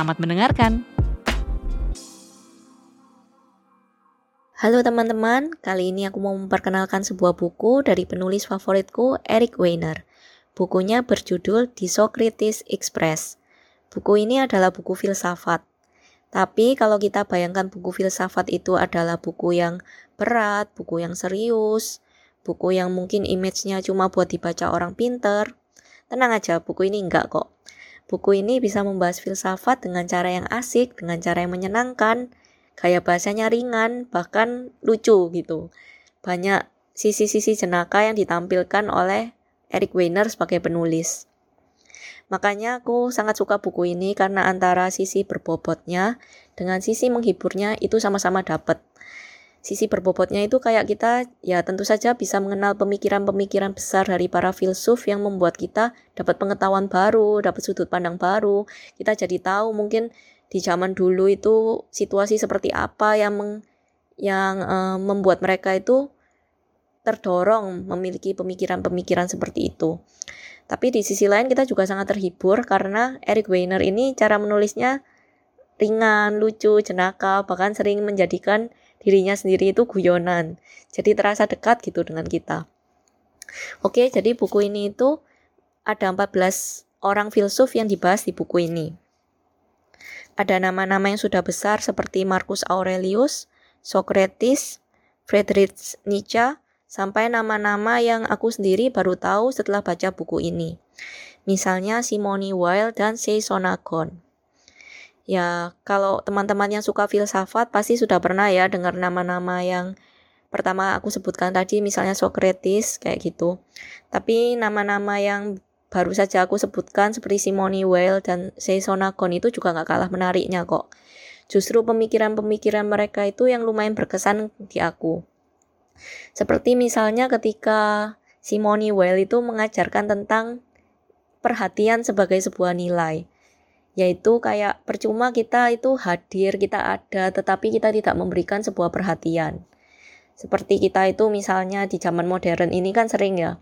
Selamat mendengarkan. Halo teman-teman, kali ini aku mau memperkenalkan sebuah buku dari penulis favoritku, Eric Weiner. Bukunya berjudul The Socrates Express. Buku ini adalah buku filsafat. Tapi kalau kita bayangkan buku filsafat itu adalah buku yang berat, buku yang serius, buku yang mungkin image-nya cuma buat dibaca orang pinter, tenang aja, buku ini enggak kok. Buku ini bisa membahas filsafat dengan cara yang asik, dengan cara yang menyenangkan, gaya bahasanya ringan, bahkan lucu gitu. Banyak sisi-sisi jenaka yang ditampilkan oleh Eric Weiner sebagai penulis. Makanya aku sangat suka buku ini karena antara sisi berbobotnya dengan sisi menghiburnya itu sama-sama dapat sisi berbobotnya itu kayak kita ya tentu saja bisa mengenal pemikiran-pemikiran besar dari para filsuf yang membuat kita dapat pengetahuan baru, dapat sudut pandang baru. Kita jadi tahu mungkin di zaman dulu itu situasi seperti apa yang meng, yang uh, membuat mereka itu terdorong memiliki pemikiran-pemikiran seperti itu. Tapi di sisi lain kita juga sangat terhibur karena Eric Weiner ini cara menulisnya ringan, lucu, jenaka, bahkan sering menjadikan dirinya sendiri itu guyonan. Jadi terasa dekat gitu dengan kita. Oke, jadi buku ini itu ada 14 orang filsuf yang dibahas di buku ini. Ada nama-nama yang sudah besar seperti Marcus Aurelius, Socrates, Friedrich Nietzsche, sampai nama-nama yang aku sendiri baru tahu setelah baca buku ini. Misalnya Simone Weil dan Sei Sonagon. Ya, kalau teman-teman yang suka filsafat pasti sudah pernah ya dengar nama-nama yang pertama aku sebutkan tadi misalnya Socrates kayak gitu. Tapi nama-nama yang baru saja aku sebutkan seperti Simone Weil dan Seisonagon itu juga nggak kalah menariknya kok. Justru pemikiran-pemikiran mereka itu yang lumayan berkesan di aku. Seperti misalnya ketika Simone Weil itu mengajarkan tentang perhatian sebagai sebuah nilai yaitu kayak percuma kita itu hadir, kita ada, tetapi kita tidak memberikan sebuah perhatian. Seperti kita itu misalnya di zaman modern ini kan sering ya,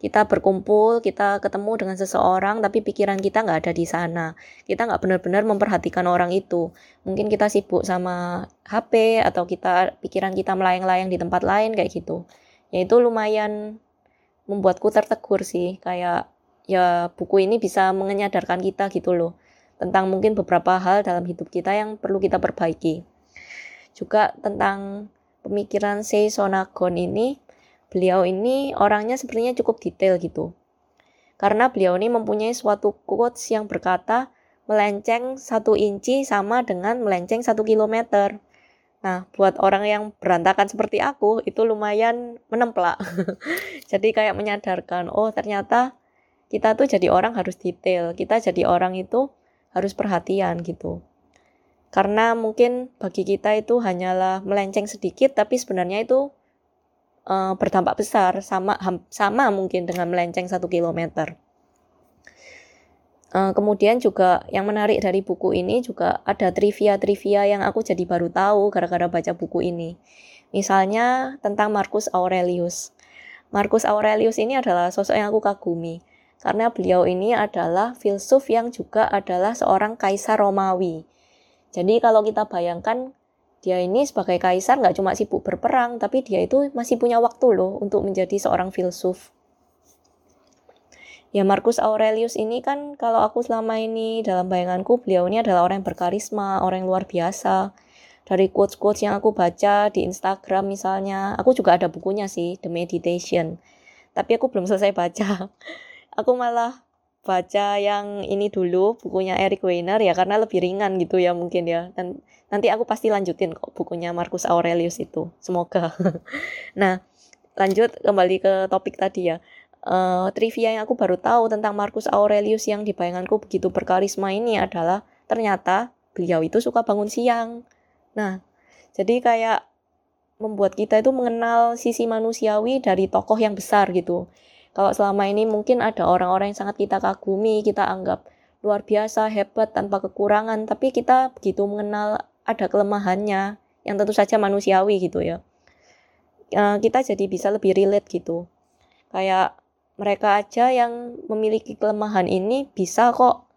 kita berkumpul, kita ketemu dengan seseorang, tapi pikiran kita nggak ada di sana. Kita nggak benar-benar memperhatikan orang itu. Mungkin kita sibuk sama HP atau kita pikiran kita melayang-layang di tempat lain kayak gitu. Ya itu lumayan membuatku tertegur sih, kayak ya buku ini bisa menyadarkan kita gitu loh tentang mungkin beberapa hal dalam hidup kita yang perlu kita perbaiki. Juga tentang pemikiran Sei Sonagon ini, beliau ini orangnya sepertinya cukup detail gitu. Karena beliau ini mempunyai suatu quotes yang berkata, melenceng satu inci sama dengan melenceng satu kilometer. Nah, buat orang yang berantakan seperti aku, itu lumayan menemplak. jadi kayak menyadarkan, oh ternyata kita tuh jadi orang harus detail. Kita jadi orang itu harus perhatian gitu. Karena mungkin bagi kita itu hanyalah melenceng sedikit, tapi sebenarnya itu uh, berdampak besar, sama sama mungkin dengan melenceng satu kilometer. Uh, kemudian juga yang menarik dari buku ini juga ada trivia-trivia yang aku jadi baru tahu gara-gara baca buku ini. Misalnya tentang Marcus Aurelius. Marcus Aurelius ini adalah sosok yang aku kagumi karena beliau ini adalah filsuf yang juga adalah seorang kaisar Romawi. Jadi kalau kita bayangkan dia ini sebagai kaisar nggak cuma sibuk berperang, tapi dia itu masih punya waktu loh untuk menjadi seorang filsuf. Ya Marcus Aurelius ini kan kalau aku selama ini dalam bayanganku beliau ini adalah orang yang berkarisma, orang yang luar biasa. Dari quotes-quotes yang aku baca di Instagram misalnya, aku juga ada bukunya sih, The Meditation. Tapi aku belum selesai baca. aku malah baca yang ini dulu bukunya Eric Weiner ya karena lebih ringan gitu ya mungkin ya dan nanti aku pasti lanjutin kok bukunya Marcus Aurelius itu semoga nah lanjut kembali ke topik tadi ya uh, trivia yang aku baru tahu tentang Marcus Aurelius yang di bayanganku begitu berkarisma ini adalah ternyata beliau itu suka bangun siang. Nah, jadi kayak membuat kita itu mengenal sisi manusiawi dari tokoh yang besar gitu. Kalau selama ini mungkin ada orang-orang yang sangat kita kagumi, kita anggap luar biasa, hebat, tanpa kekurangan, tapi kita begitu mengenal ada kelemahannya yang tentu saja manusiawi gitu ya. Uh, kita jadi bisa lebih relate gitu. Kayak mereka aja yang memiliki kelemahan ini bisa kok.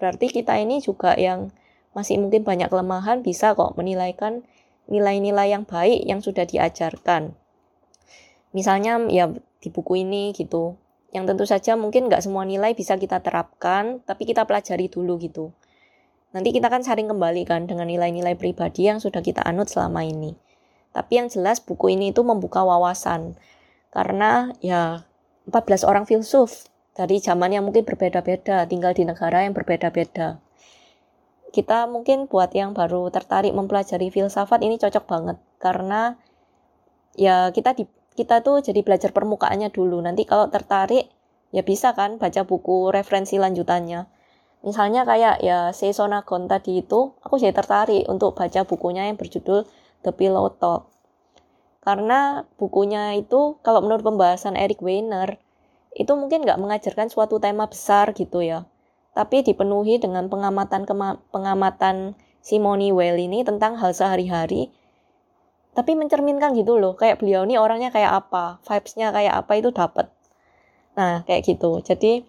Berarti kita ini juga yang masih mungkin banyak kelemahan bisa kok menilaikan nilai-nilai yang baik yang sudah diajarkan. Misalnya ya di buku ini gitu, yang tentu saja mungkin nggak semua nilai bisa kita terapkan, tapi kita pelajari dulu gitu. Nanti kita kan saring kembali kan dengan nilai-nilai pribadi yang sudah kita anut selama ini. Tapi yang jelas buku ini itu membuka wawasan. Karena ya 14 orang filsuf dari zaman yang mungkin berbeda-beda, tinggal di negara yang berbeda-beda kita mungkin buat yang baru tertarik mempelajari filsafat ini cocok banget karena ya kita di kita tuh jadi belajar permukaannya dulu. Nanti kalau tertarik ya bisa kan baca buku referensi lanjutannya. Misalnya kayak ya Seisonagon tadi itu aku jadi tertarik untuk baca bukunya yang berjudul The Pillow Talk. Karena bukunya itu kalau menurut pembahasan Eric Weiner itu mungkin nggak mengajarkan suatu tema besar gitu ya tapi dipenuhi dengan pengamatan pengamatan Simone Weil ini tentang hal sehari-hari tapi mencerminkan gitu loh kayak beliau ini orangnya kayak apa vibesnya kayak apa itu dapat nah kayak gitu. Jadi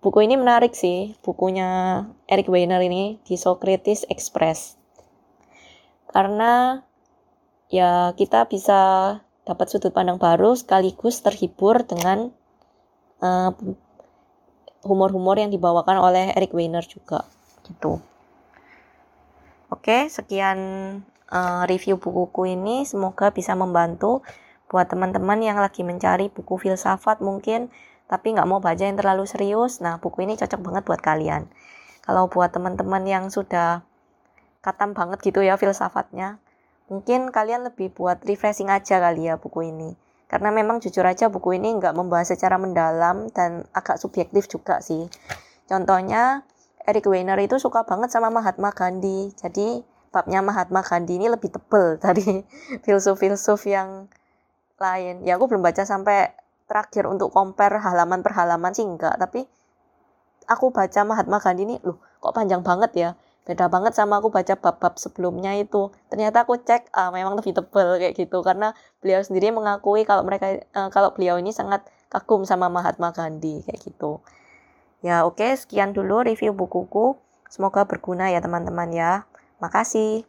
buku ini menarik sih bukunya Eric Weiner ini di Socrates Express. Karena ya kita bisa dapat sudut pandang baru sekaligus terhibur dengan uh, humor-humor yang dibawakan oleh Eric Weiner juga gitu. Oke, sekian uh, review bukuku ini. Semoga bisa membantu buat teman-teman yang lagi mencari buku filsafat mungkin tapi nggak mau baca yang terlalu serius. Nah, buku ini cocok banget buat kalian. Kalau buat teman-teman yang sudah katam banget gitu ya filsafatnya, mungkin kalian lebih buat refreshing aja kali ya buku ini. Karena memang jujur aja buku ini nggak membahas secara mendalam dan agak subjektif juga sih. Contohnya, Eric Weiner itu suka banget sama Mahatma Gandhi. Jadi, babnya Mahatma Gandhi ini lebih tebel dari filsuf-filsuf yang lain. Ya, aku belum baca sampai terakhir untuk compare halaman per halaman sih enggak. Tapi, aku baca Mahatma Gandhi ini, loh kok panjang banget ya beda banget sama aku baca bab-bab sebelumnya itu ternyata aku cek ah, memang lebih tebal kayak gitu karena beliau sendiri mengakui kalau mereka uh, kalau beliau ini sangat kagum sama Mahatma Gandhi kayak gitu ya oke okay, sekian dulu review bukuku semoga berguna ya teman-teman ya makasih